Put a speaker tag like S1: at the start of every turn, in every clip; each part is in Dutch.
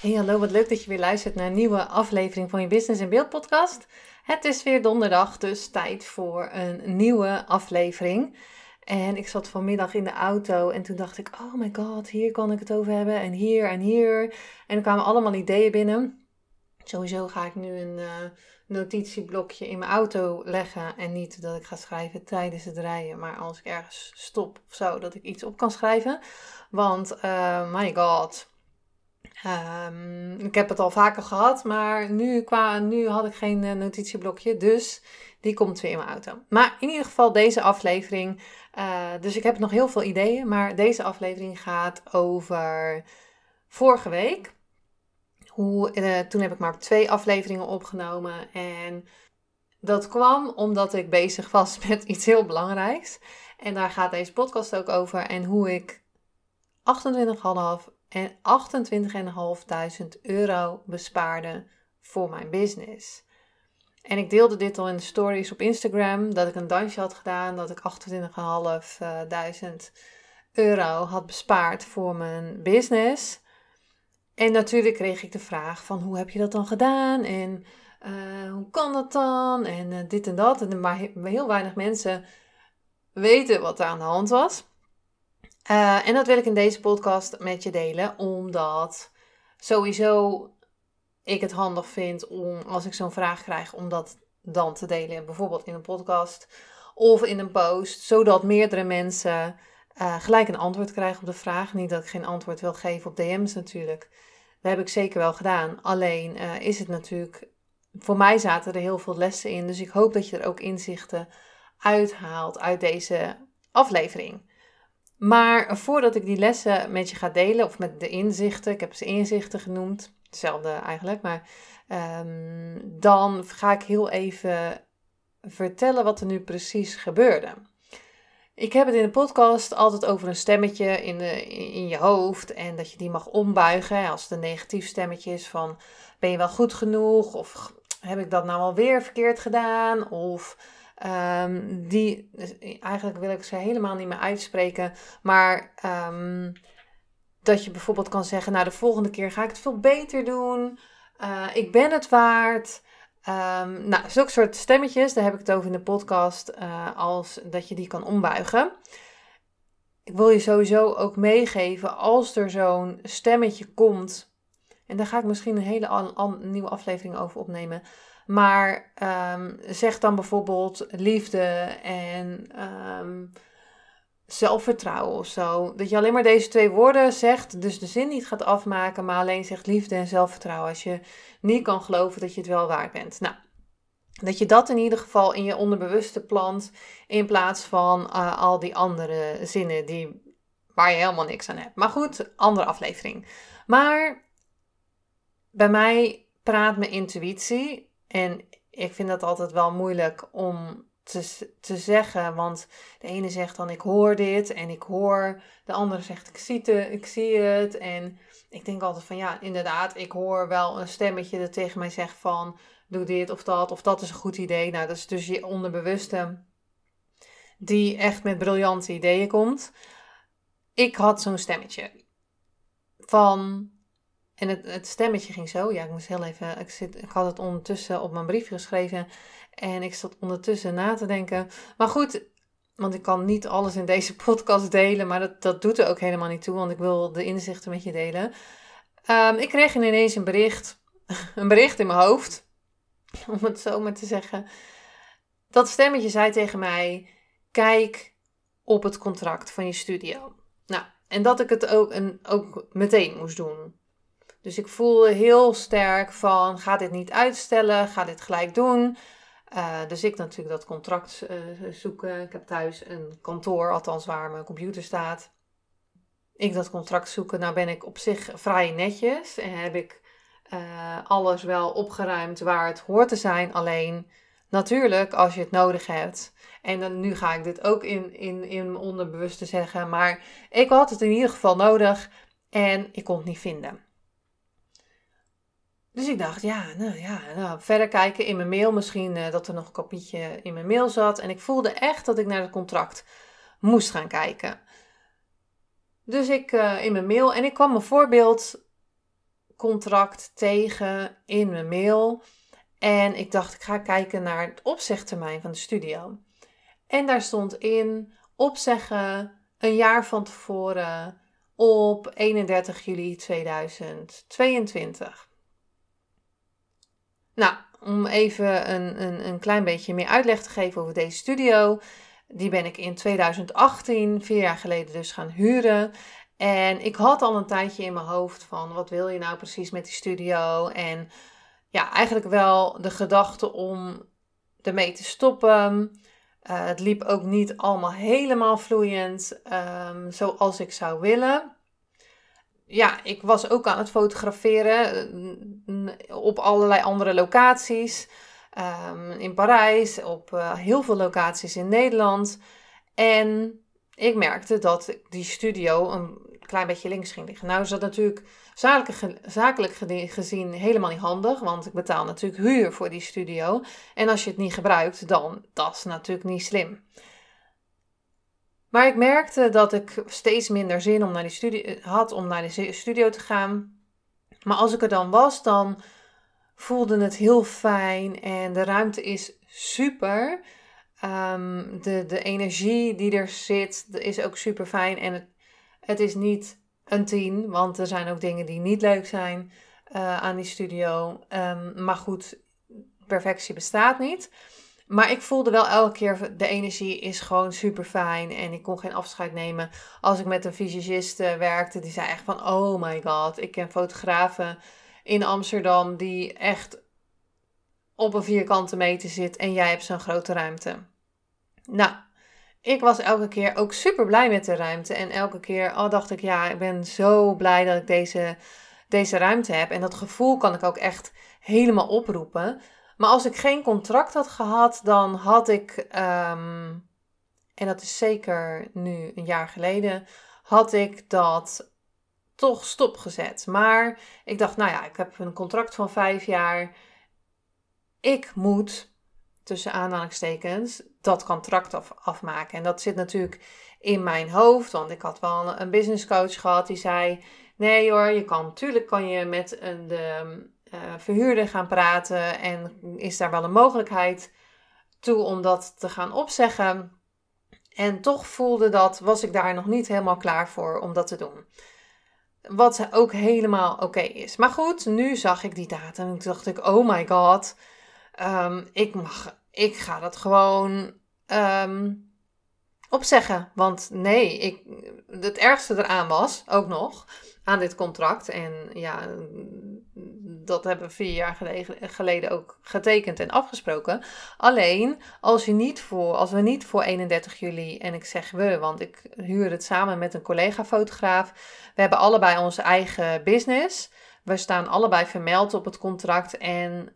S1: Hey hallo, wat leuk dat je weer luistert naar een nieuwe aflevering van je Business in Beeld podcast. Het is weer donderdag, dus tijd voor een nieuwe aflevering. En ik zat vanmiddag in de auto en toen dacht ik, oh my god, hier kan ik het over hebben en hier en hier. En er kwamen allemaal ideeën binnen. Sowieso ga ik nu een uh, notitieblokje in mijn auto leggen en niet dat ik ga schrijven tijdens het rijden, maar als ik ergens stop of zo, dat ik iets op kan schrijven. Want, uh, my god, Um, ik heb het al vaker gehad, maar nu, qua, nu had ik geen uh, notitieblokje, dus die komt weer in mijn auto. Maar in ieder geval deze aflevering, uh, dus ik heb nog heel veel ideeën, maar deze aflevering gaat over vorige week. Hoe, uh, toen heb ik maar twee afleveringen opgenomen en dat kwam omdat ik bezig was met iets heel belangrijks. En daar gaat deze podcast ook over en hoe ik 28,5 en 28.500 euro bespaarde voor mijn business. En ik deelde dit al in de stories op Instagram, dat ik een dansje had gedaan, dat ik 28.500 euro had bespaard voor mijn business. En natuurlijk kreeg ik de vraag van hoe heb je dat dan gedaan en uh, hoe kan dat dan en uh, dit en dat. En maar heel weinig mensen weten wat er aan de hand was. Uh, en dat wil ik in deze podcast met je delen, omdat sowieso ik het handig vind om, als ik zo'n vraag krijg, om dat dan te delen, bijvoorbeeld in een podcast of in een post, zodat meerdere mensen uh, gelijk een antwoord krijgen op de vraag. Niet dat ik geen antwoord wil geven op DM's natuurlijk. Dat heb ik zeker wel gedaan. Alleen uh, is het natuurlijk, voor mij zaten er heel veel lessen in, dus ik hoop dat je er ook inzichten uithaalt uit deze aflevering. Maar voordat ik die lessen met je ga delen, of met de inzichten, ik heb ze inzichten genoemd, hetzelfde eigenlijk, maar um, dan ga ik heel even vertellen wat er nu precies gebeurde. Ik heb het in de podcast altijd over een stemmetje in, de, in je hoofd en dat je die mag ombuigen. Als het een negatief stemmetje is van ben je wel goed genoeg of heb ik dat nou alweer verkeerd gedaan of Um, die, dus eigenlijk wil ik ze helemaal niet meer uitspreken. Maar um, dat je bijvoorbeeld kan zeggen, nou de volgende keer ga ik het veel beter doen. Uh, ik ben het waard. Um, nou, zulke soort stemmetjes, daar heb ik het over in de podcast, uh, als dat je die kan ombuigen. Ik wil je sowieso ook meegeven, als er zo'n stemmetje komt, en daar ga ik misschien een hele nieuwe aflevering over opnemen. Maar um, zeg dan bijvoorbeeld liefde en um, zelfvertrouwen of zo. Dat je alleen maar deze twee woorden zegt, dus de zin niet gaat afmaken, maar alleen zegt liefde en zelfvertrouwen. Als je niet kan geloven dat je het wel waard bent. Nou, dat je dat in ieder geval in je onderbewuste plant, in plaats van uh, al die andere zinnen die, waar je helemaal niks aan hebt. Maar goed, andere aflevering. Maar bij mij praat mijn intuïtie en ik vind dat altijd wel moeilijk om te, te zeggen. Want de ene zegt dan ik hoor dit en ik hoor. De andere zegt ik zie, het, ik zie het. En ik denk altijd van ja, inderdaad, ik hoor wel een stemmetje dat tegen mij zegt van doe dit of dat. Of dat is een goed idee. Nou, dat is dus je onderbewuste die echt met briljante ideeën komt. Ik had zo'n stemmetje van en het, het, stemmetje ging zo. Ja, ik moest heel even. Ik, zit, ik had het ondertussen op mijn briefje geschreven. En ik zat ondertussen na te denken. Maar goed, want ik kan niet alles in deze podcast delen. Maar dat, dat doet er ook helemaal niet toe. Want ik wil de inzichten met je delen. Um, ik kreeg ineens een bericht. Een bericht in mijn hoofd. Om het zo maar te zeggen. Dat stemmetje zei tegen mij: Kijk op het contract van je studio. Nou, en dat ik het ook, en ook meteen moest doen. Dus ik voelde heel sterk van, ga dit niet uitstellen, ga dit gelijk doen. Uh, dus ik natuurlijk dat contract uh, zoeken. Ik heb thuis een kantoor, althans waar mijn computer staat. ik dat contract zoeken. Nou ben ik op zich vrij netjes en heb ik uh, alles wel opgeruimd waar het hoort te zijn. Alleen natuurlijk als je het nodig hebt. En dan, nu ga ik dit ook in, in, in mijn onderbewuste zeggen. Maar ik had het in ieder geval nodig en ik kon het niet vinden. Dus ik dacht, ja, nou ja, nou, verder kijken in mijn mail. Misschien uh, dat er nog een kopietje in mijn mail zat. En ik voelde echt dat ik naar het contract moest gaan kijken. Dus ik uh, in mijn mail en ik kwam een voorbeeldcontract tegen in mijn mail. En ik dacht, ik ga kijken naar het opzegtermijn van de studio. En daar stond in opzeggen een jaar van tevoren op 31 juli 2022. Nou, om even een, een, een klein beetje meer uitleg te geven over deze studio. Die ben ik in 2018, vier jaar geleden dus gaan huren. En ik had al een tijdje in mijn hoofd van wat wil je nou precies met die studio? En ja, eigenlijk wel de gedachte om ermee te stoppen. Uh, het liep ook niet allemaal helemaal vloeiend um, zoals ik zou willen. Ja, ik was ook aan het fotograferen uh, op allerlei andere locaties. Um, in Parijs, op uh, heel veel locaties in Nederland. En ik merkte dat die studio een klein beetje links ging liggen. Nou is dat natuurlijk zakelijk, zakelijk gezien helemaal niet handig, want ik betaal natuurlijk huur voor die studio. En als je het niet gebruikt, dan dat is natuurlijk niet slim. Maar ik merkte dat ik steeds minder zin om naar die studio, had om naar de studio te gaan. Maar als ik er dan was, dan voelde het heel fijn en de ruimte is super. Um, de, de energie die er zit, is ook super fijn. En het, het is niet een 10, want er zijn ook dingen die niet leuk zijn uh, aan die studio. Um, maar goed, perfectie bestaat niet. Maar ik voelde wel elke keer, de energie is gewoon super fijn. En ik kon geen afscheid nemen. Als ik met een visagist uh, werkte, die zei echt van, oh my god. Ik ken fotografen in Amsterdam die echt op een vierkante meter zit. En jij hebt zo'n grote ruimte. Nou, ik was elke keer ook super blij met de ruimte. En elke keer oh, dacht ik, ja, ik ben zo blij dat ik deze, deze ruimte heb. En dat gevoel kan ik ook echt helemaal oproepen. Maar als ik geen contract had gehad, dan had ik, ehm, en dat is zeker nu een jaar geleden, had ik dat toch stopgezet. Maar ik dacht, nou ja, ik heb een contract van vijf jaar. Ik moet, tussen aanhalingstekens, dat contract af, afmaken. En dat zit natuurlijk in mijn hoofd, want ik had wel een business coach gehad die zei: Nee hoor, je kan natuurlijk kan je met een, de uh, verhuurder gaan praten en is daar wel een mogelijkheid toe om dat te gaan opzeggen. En toch voelde dat, was ik daar nog niet helemaal klaar voor om dat te doen. Wat ook helemaal oké is. Maar goed, nu zag ik die datum en dacht ik, oh my god, um, ik mag ik ga dat gewoon um, opzeggen. Want nee, ik, het ergste eraan was ook nog aan dit contract. En ja, dat hebben we vier jaar geleden, ook getekend en afgesproken. Alleen als, je niet voor, als we niet voor 31 juli, en ik zeg we, want ik huur het samen met een collega-fotograaf. We hebben allebei onze eigen business. We staan allebei vermeld op het contract en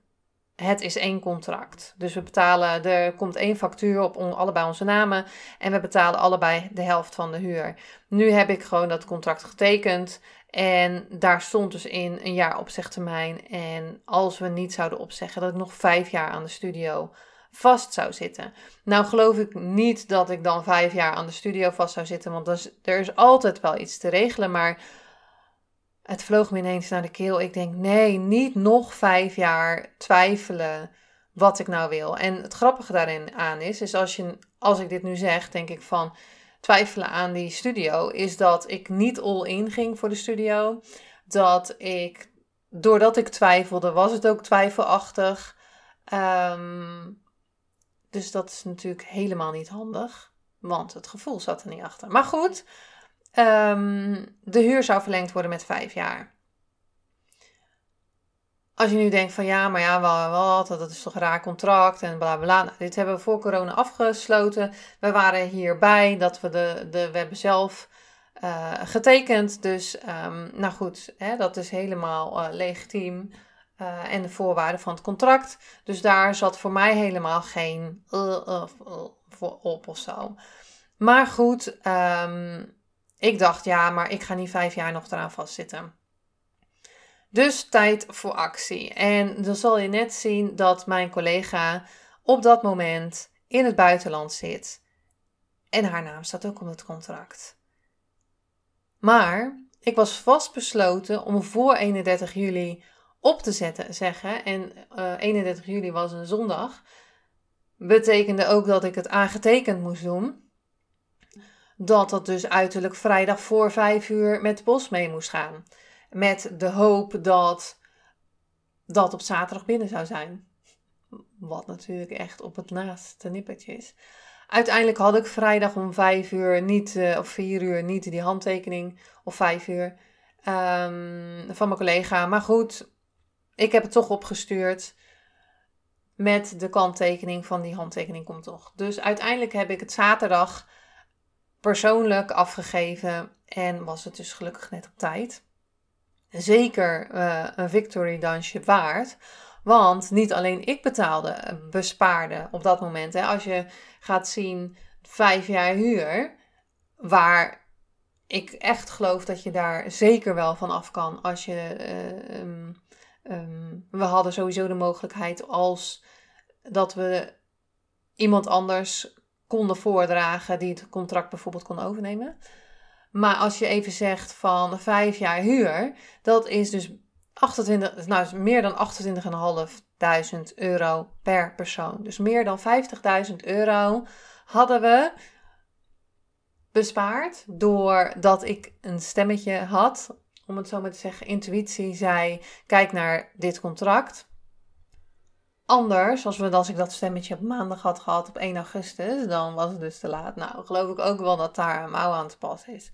S1: het is één contract. Dus we betalen, er komt één factuur op on, allebei onze namen en we betalen allebei de helft van de huur. Nu heb ik gewoon dat contract getekend en daar stond dus in een jaar opzegtermijn. En als we niet zouden opzeggen, dat ik nog vijf jaar aan de studio vast zou zitten. Nou geloof ik niet dat ik dan vijf jaar aan de studio vast zou zitten, want er is, altijd wel iets te regelen, maar het vloog me ineens naar de keel. Ik denk, nee, niet nog vijf jaar twijfelen wat ik nou wil. En het grappige daarin aan is, is als, je, als ik dit nu zeg, denk ik van twijfelen aan die studio, is dat ik niet all in ging voor de studio. Dat ik, doordat ik twijfelde, was het ook twijfelachtig. Um, dus dat is natuurlijk helemaal niet handig, want het gevoel zat er niet achter. Maar goed, Um, de huur zou verlengd worden met vijf jaar. Als je nu denkt van ja, maar ja, wat, dat is toch een raar contract en bla bla. Nou, dit hebben we voor corona afgesloten. We waren hierbij dat we de, de we hebben zelf uh, getekend. Dus um, nou goed, hè, dat is helemaal uh, legitiem. Uh, en de voorwaarden van het contract. Dus daar zat voor mij helemaal geen op of zo. Maar goed, um, ik dacht ja, maar ik ga niet vijf jaar nog eraan vastzitten. Dus tijd voor actie. En dan zal je net zien dat mijn collega op dat moment in het buitenland zit. En haar naam staat ook op het contract. Maar ik was vastbesloten om voor 31 juli op te zetten, zeggen. En uh, eh, 31 juli was een zondag. Betekende ook dat ik het aangetekend moest doen. Dat dat dus uiterlijk vrijdag voor 5 uur met de post mee moest gaan. Met de hoop dat dat op zaterdag binnen zou zijn. Wat natuurlijk echt op het naaste nippertje is. Uiteindelijk had ik vrijdag om 5 uur niet, uh, of 4 uur niet die handtekening, of 5 uur, um, van mijn collega. Maar goed, ik heb het toch opgestuurd met de kanttekening van die handtekening komt toch. Dus uiteindelijk heb ik het zaterdag persoonlijk afgegeven en was het dus gelukkig net op tijd. Zeker uh, een victory dansje waard. Want niet alleen ik betaalde, eh, bespaarde op dat moment. Hè. Als je gaat zien, vijf jaar huur, waar ik echt geloof dat je daar zeker wel van af kan. Als je, uh, um, we hadden sowieso de mogelijkheid als dat we iemand anders konden voordragen die het contract bijvoorbeeld kon overnemen. Maar als je even zegt van vijf jaar huur, dat is dus 28, nou, meer dan 28.500 euro per persoon. Dus meer dan 50.000 euro hadden we bespaard doordat ik een stemmetje had, om het zo maar te zeggen, intuïtie zei: kijk naar dit contract. Anders, als, we, als ik dat stemmetje op maandag had gehad op 1 augustus, dan was het dus te laat. Nou, geloof ik ook wel dat daar een mouw aan te pas is.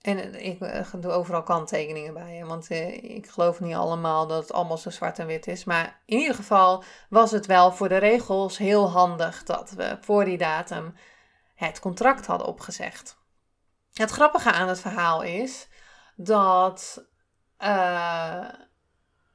S1: En ik eh, doe overal kanttekeningen bij. Want eh, ik geloof niet allemaal dat het allemaal zo zwart en wit is. Maar in ieder geval was het wel voor de regels heel handig dat we voor die datum het contract hadden opgezegd. Het grappige aan het verhaal is dat.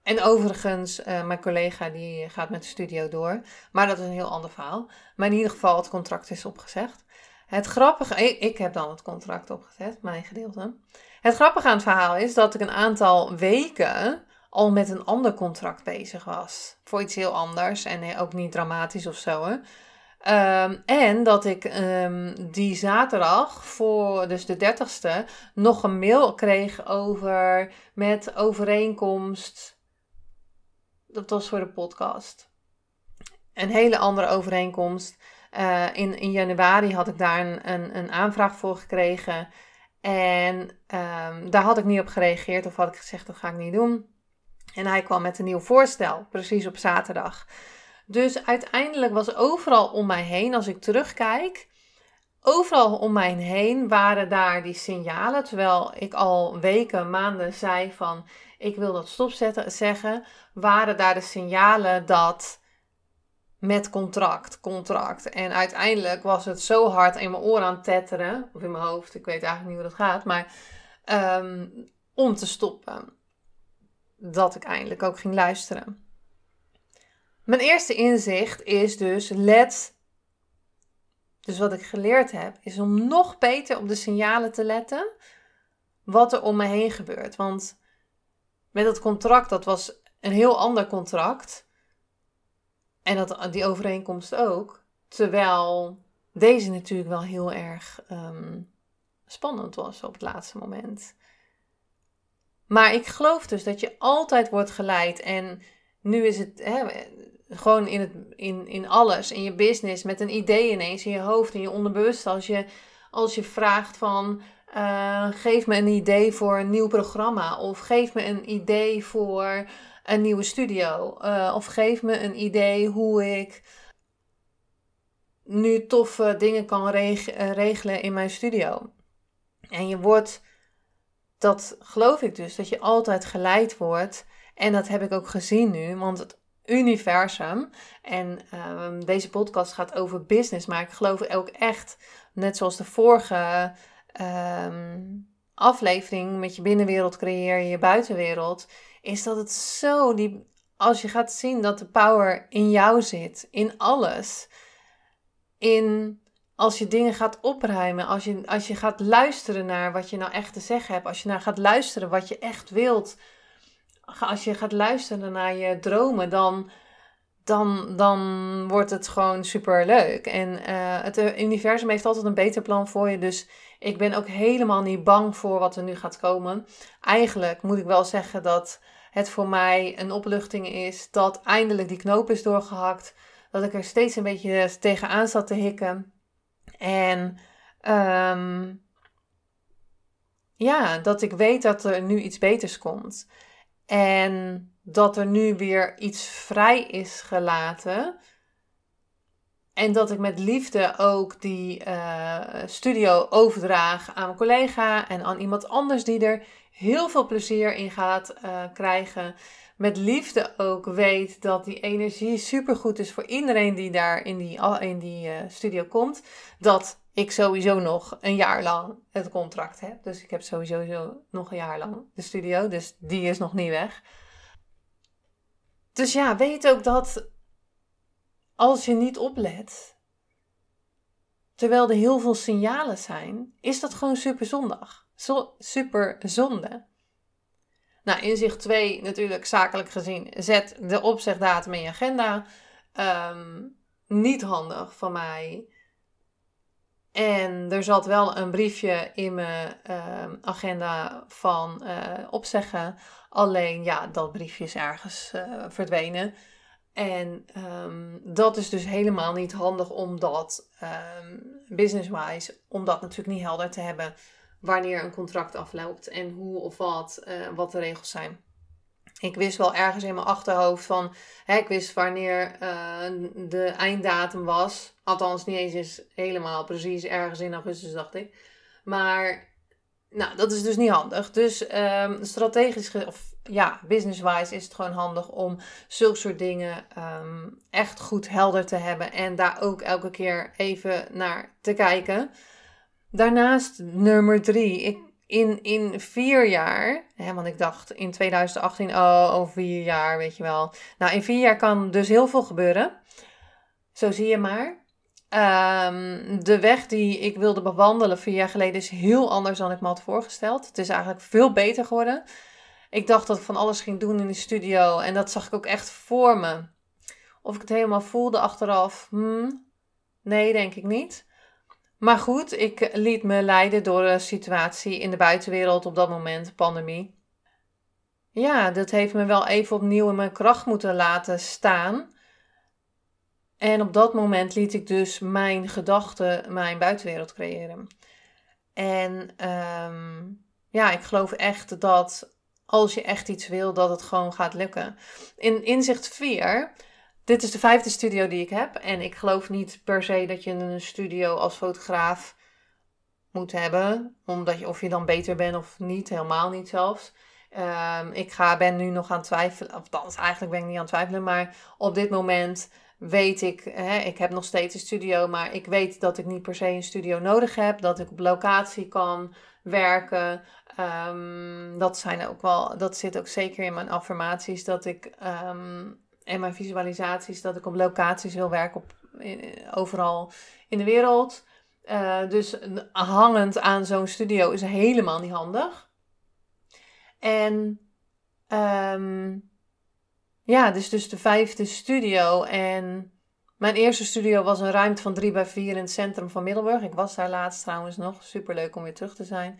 S1: En overigens, mijn collega die gaat met de studio door. Maar dat is een heel ander verhaal. Maar in ieder geval, het contract is opgezegd. Het grappige, ik, heb dan het contract opgezet, mijn gedeelte. Het grappige aan het verhaal is dat ik een aantal weken al met een ander contract bezig was. Voor iets heel anders en ook niet dramatisch of zo. Hè. Um, en dat ik um, die zaterdag, voor dus de 30ste, nog een mail kreeg over met overeenkomst. Dat was voor de podcast. Een hele andere overeenkomst. Uh, in, in januari had ik daar een, een, een aanvraag voor gekregen. En um, daar had ik niet op gereageerd of had ik gezegd dat ga ik niet doen. En hij kwam met een nieuw voorstel, precies op zaterdag. Dus uiteindelijk was overal om mij heen, als ik terugkijk, overal om mij heen waren daar die signalen. Terwijl ik al weken, maanden zei van ik wil dat stopzetten, zeggen, waren daar de signalen dat met contract, contract. En uiteindelijk was het zo hard in mijn oor aan het tetteren, of in mijn hoofd, ik weet eigenlijk niet hoe dat gaat, maar um, om te stoppen, dat ik eindelijk ook ging luisteren. Mijn eerste inzicht is dus, let, dus wat ik geleerd heb, is om nog beter op de signalen te letten wat er om me heen gebeurt. Want met dat contract, dat was een heel ander contract en dat, die overeenkomst ook. Terwijl deze natuurlijk wel heel erg um, spannend was op het laatste moment. Maar ik geloof dus dat je altijd wordt geleid. En nu is het hè, gewoon in, het, in, in alles, in je business, met een idee ineens in je hoofd, in je onderbewust. Als je, als je vraagt van, uh, geef me een idee voor een nieuw programma. Of geef me een idee voor een nieuwe studio. Uh, of geef me een idee hoe ik nu toffe dingen kan eh, regelen in mijn studio. En je wordt, dat geloof ik dus, dat je altijd geleid wordt. En dat heb ik ook gezien nu, want het universum. En uh, deze podcast gaat over business, maar ik geloof ook echt, net zoals de vorige ehm, aflevering met je binnenwereld creëer je buitenwereld, is dat het zo die als je gaat zien dat de power in jou zit, in alles, in als je dingen gaat opruimen, als je, als je gaat luisteren naar wat je nou echt te zeggen hebt, als je naar gaat luisteren wat je echt wilt, als je gaat luisteren naar je dromen, dan, dan, dan wordt het gewoon super leuk. En uh, het universum heeft altijd een beter plan voor je. Dus ik ben ook helemaal niet bang voor wat er nu gaat komen. Eigenlijk moet ik wel zeggen dat het voor mij een opluchting is dat eindelijk die knoop is doorgehakt. Dat ik er steeds een beetje tegenaan zat te hikken. En um, ja, dat ik weet dat er nu iets beters komt. En dat er nu weer iets vrij is gelaten. En dat ik met liefde ook die uh, studio overdraag aan mijn collega en aan iemand anders die er heel veel plezier in gaat uh, krijgen. Met liefde ook weet dat die energie supergoed is voor iedereen die daar in die, in die uh, studio komt. Dat ik sowieso nog een jaar lang het contract heb. Dus ik heb sowieso nog een jaar lang de studio. Dus die is nog niet weg. Dus ja, weet ook dat als je niet oplet, terwijl er heel veel signalen zijn, is dat gewoon super zondag super zonde. Nou, inzicht 2 natuurlijk zakelijk gezien. Zet de opzegdatum in je agenda. Ehm, niet handig van mij. En er zat wel een briefje in mijn ehm, agenda van uh, opzeggen. Alleen ja, dat briefje is ergens uh, verdwenen. En um, dat is dus helemaal niet handig om dat business-wise, om dat natuurlijk niet helder te hebben wanneer een contract afloopt en hoe of wat, uh, wat de regels zijn. Ik wist wel ergens in mijn achterhoofd van, hè, ik wist wanneer uh, de einddatum was. Althans, niet eens helemaal precies ergens in augustus, dacht ik. Maar, nou, dat is dus niet handig. Dus um, strategisch, of ja, business-wise is het gewoon handig om zulke soort dingen um, echt goed helder te hebben. En daar ook elke keer even naar te kijken. Daarnaast nummer drie. Ik, in, in vier jaar, hè, want ik dacht in 2018, oh, over vier jaar, weet je wel. Nou, in vier jaar kan dus heel veel gebeuren. Zo zie je maar. Um, de weg die ik wilde bewandelen vier jaar geleden is heel anders dan ik me had voorgesteld. Het is eigenlijk veel beter geworden. Ik dacht dat ik van alles ging doen in de studio en dat zag ik ook echt voor me. Of ik het helemaal voelde achteraf, hmm, nee, denk ik niet. Maar goed, ik liet me leiden door de situatie in de buitenwereld op dat moment, pandemie. Ja, dat heeft me wel even opnieuw in mijn kracht moeten laten staan. En op dat moment liet ik dus mijn gedachten mijn buitenwereld creëren. En um, ja, ik geloof echt dat als je echt iets wil, dat het gewoon gaat lukken. In inzicht 4 dit is de vijfde studio die ik heb. En ik geloof niet per se dat je een studio als fotograaf moet hebben. Omdat je, of je dan beter bent of niet. Helemaal niet zelfs. Um, ik ga, ben nu nog aan het twijfelen. Althans, eigenlijk ben ik niet aan het twijfelen. Maar op dit moment weet ik, hè, ik heb nog steeds een studio. Maar ik weet dat ik niet per se een studio nodig heb. Dat ik op locatie kan werken. Um, dat, zijn ook wel, dat zit ook zeker in mijn affirmaties. Dat ik um, en mijn visualisaties dat ik op locaties wil werken op, overal in de wereld. Uh, dus hangend aan zo'n studio is helemaal niet handig. En um, ja, dus, dus de vijfde studio. En mijn eerste studio was een ruimte van 3 bij 4 in het centrum van Middelburg. Ik was daar laatst trouwens nog. Super leuk om weer terug te zijn.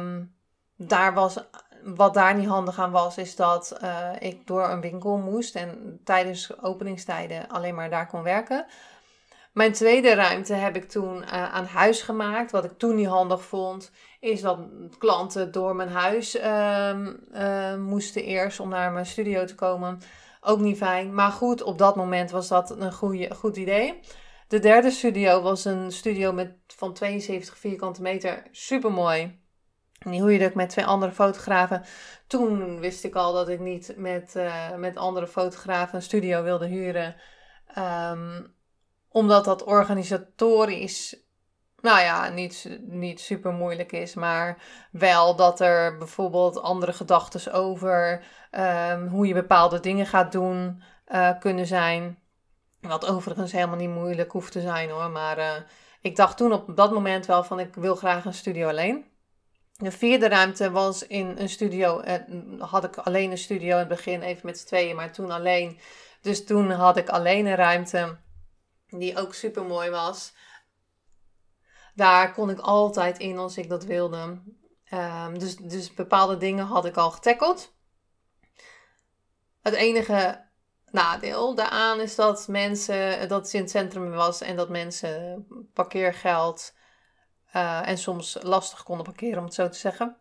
S1: Um, daar was wat daar niet handig aan was, is dat uh, ik door een winkel moest en tijdens openingstijden alleen maar daar kon werken. Mijn tweede ruimte heb ik toen uh, aan huis gemaakt. Wat ik toen niet handig vond, is dat klanten door mijn huis uh, moesten eerst om naar mijn studio te komen. Ook niet fijn. Maar goed, op dat moment was dat een goede, goed idee. De derde studio was een studio met, van 72 vierkante meter. Super mooi. En die huurde ik met twee andere fotografen. Toen wist ik al dat ik niet met, uh, met andere fotografen een studio wilde huren. Um, omdat dat organisatorisch nou ja, niet, niet super moeilijk is, maar wel dat er bijvoorbeeld andere gedachten over ehm, hoe je bepaalde dingen gaat doen uh, kunnen zijn. Wat overigens helemaal niet moeilijk hoeft te zijn hoor, maar uh, ik dacht toen op dat moment wel van ik wil graag een studio alleen. De vierde ruimte was in een studio. Had ik alleen een studio in het begin, even met z'n tweeën, maar toen alleen. Dus toen had ik alleen een ruimte die ook super mooi was. Daar kon ik altijd in als ik dat wilde. Um, dus, dus bepaalde dingen had ik al getackeld. Het enige nadeel daaraan is dat mensen, dat het in het centrum was en dat mensen parkeergeld uh, en soms lastig konden parkeren, om het zo te zeggen.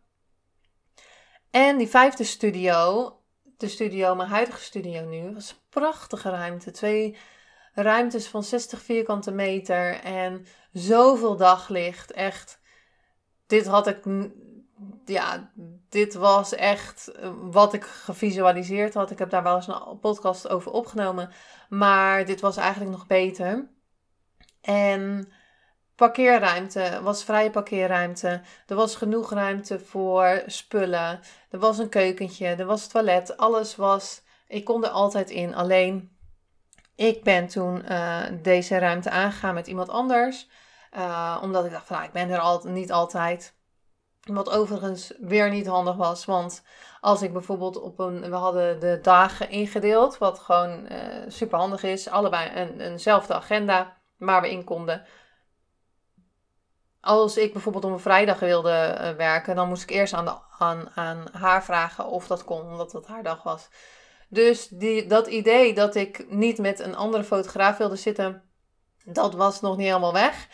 S1: En die vijfde studio, de studio, mijn huidige studio nu, was een prachtige ruimte. Twee ruimtes van 60 vierkante meter en zoveel daglicht. Echt, dit had ik, ja, dit was echt wat ik gevisualiseerd had. Ik heb daar wel eens een podcast over opgenomen, maar dit was eigenlijk nog beter. En parkeerruimte, was vrije parkeerruimte. Er was genoeg ruimte voor spullen. Er was een keukentje, er was toilet. Alles was, ik kon er altijd in. Alleen ik ben toen uh, deze ruimte aangegaan met iemand anders. Uh, omdat ik dacht van nou, ik ben er al, niet altijd. Wat overigens weer niet handig was. Want als ik bijvoorbeeld op een. We hadden de dagen ingedeeld. Wat gewoon uh, super handig is. Allebei een, eenzelfde agenda waar we in konden. Als ik bijvoorbeeld op een vrijdag wilde werken, dan moest ik eerst aan, aan, haar vragen of dat kon, omdat het haar dag was. Dus die, dat idee dat ik niet met een andere fotograaf wilde zitten, dat was nog niet helemaal weg.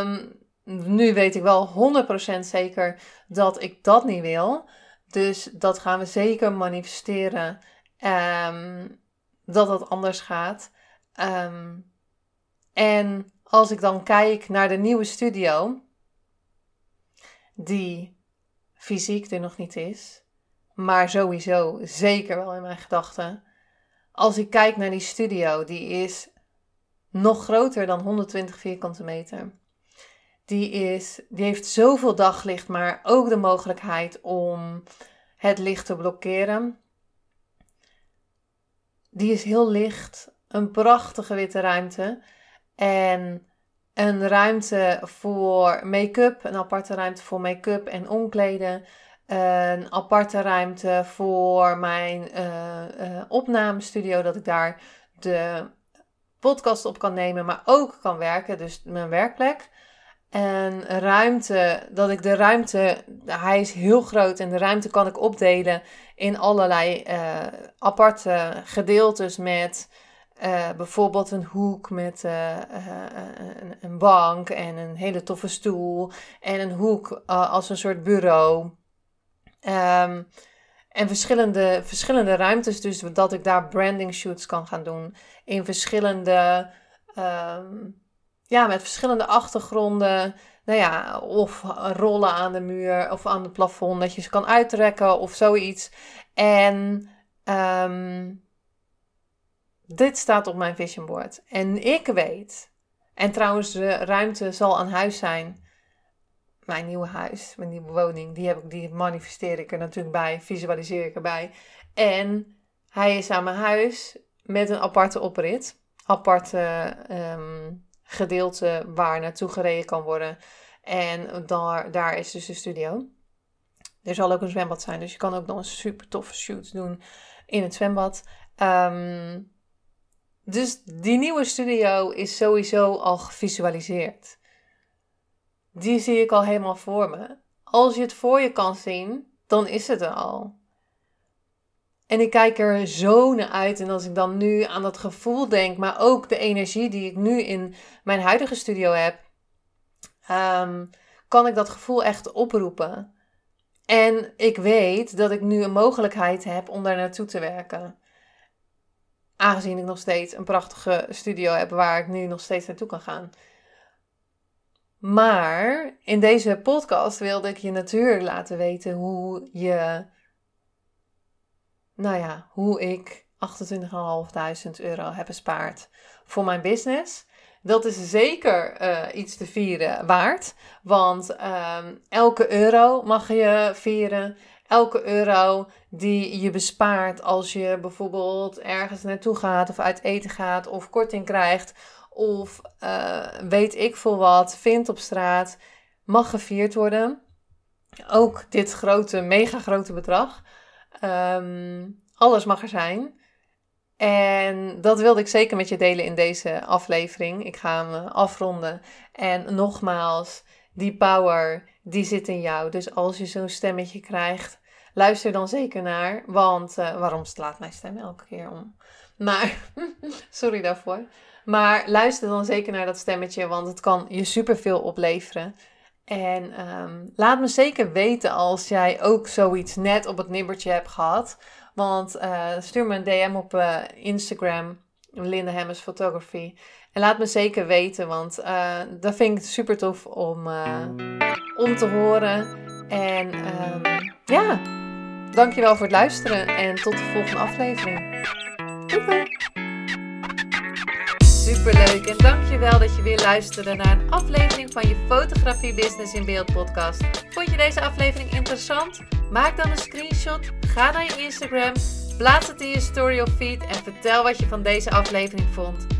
S1: Um, nu weet ik wel 100% zeker dat ik dat niet wil. Dus dat gaan we zeker manifesteren. Um, dat dat anders gaat. Um, en als ik dan kijk naar de nieuwe studio, die fysiek er nog niet is, maar sowieso zeker wel in mijn gedachten. Als ik kijk naar die studio, die is nog groter dan 120 vierkante meter. Die, is, die heeft zoveel daglicht, maar ook de mogelijkheid om het licht te blokkeren. Die is heel licht, een prachtige witte ruimte. En een ruimte voor make-up, een aparte ruimte voor make-up en omkleden een aparte ruimte voor mijn uh, opnamestudio, dat ik daar de podcast op kan nemen, maar ook kan werken, dus mijn werkplek. En ruimte, dat ik de ruimte, hij is heel groot en de ruimte kan ik opdelen in allerlei uh, aparte gedeeltes met bijvoorbeeld een hoek met een, een, bank en een hele toffe stoel en een hoek als een soort bureau. Ehm, en verschillende, verschillende ruimtes, dus dat ik daar branding shoots kan gaan doen. In verschillende, ehm, ja, met verschillende achtergronden. Nou ja, of rollen aan de muur of aan het plafond, dat je ze kan uittrekken of zoiets. En um, dit staat op mijn vision board. En ik weet, en trouwens, de ruimte zal aan huis zijn mijn nieuwe huis, mijn nieuwe woning, die, heb ik, die manifesteer ik er natuurlijk bij, visualiseer ik erbij. En hij is aan mijn huis met een aparte oprit, aparte um, gedeelte waar naartoe gereden kan worden. En daar, daar is dus de studio. Er zal ook een zwembad zijn, dus je kan ook nog een super toffe shoot doen in het zwembad. Um, dus die nieuwe studio is sowieso al gevisualiseerd die zie ik al helemaal voor me. Als je het voor je kan zien, dan is het er al. En ik kijk er zo naar uit. En als ik dan nu aan dat gevoel denk, maar ook de energie die ik nu in mijn huidige studio heb, um, kan ik dat gevoel echt oproepen. En ik weet dat ik nu een mogelijkheid heb om daar naartoe te werken. Aangezien ik nog steeds een prachtige studio heb waar ik nu nog steeds naartoe kan gaan. Maar in deze podcast wilde ik je natuurlijk laten weten hoe je, nou ja, hoe ik 28.500 euro heb bespaard voor mijn business. dat is zeker eh, iets te vieren waard. Want ehm, elke euro mag je vieren. Elke euro die je bespaart als je bijvoorbeeld ergens naartoe gaat of uit eten gaat of korting krijgt of uh, weet ik veel wat vindt op straat, mag gevierd worden. Ook dit grote, mega grote bedrag. Ehm, alles mag er zijn. En dat wilde ik zeker met je delen in deze aflevering. Ik ga hem afronden. En nogmaals, die power, die zit in jou. Dus als je zo'n stemmetje krijgt, luister dan zeker naar. Want uh, waarom slaat mijn stem elke keer om? Maar, sorry daarvoor. Maar luister dan zeker naar dat stemmetje, want het kan je superveel opleveren. En um, laat me zeker weten als jij ook zoiets net op het nibbertje hebt gehad. Want uh, stuur me een DM op uh, Instagram, Linda Hemmers Photography. En laat me zeker weten, want uh, dat vind ik super tof om, om te horen. En um, ja, dankjewel voor het luisteren en tot de volgende aflevering. Doei! Superleuk en dankjewel dat je weer luisterde naar een aflevering van je Fotografie Business in Beeld podcast. Vond je deze aflevering interessant? Maak dan een screenshot, ga naar je Instagram, plaats het in je story of feed en vertel wat je van deze aflevering vond.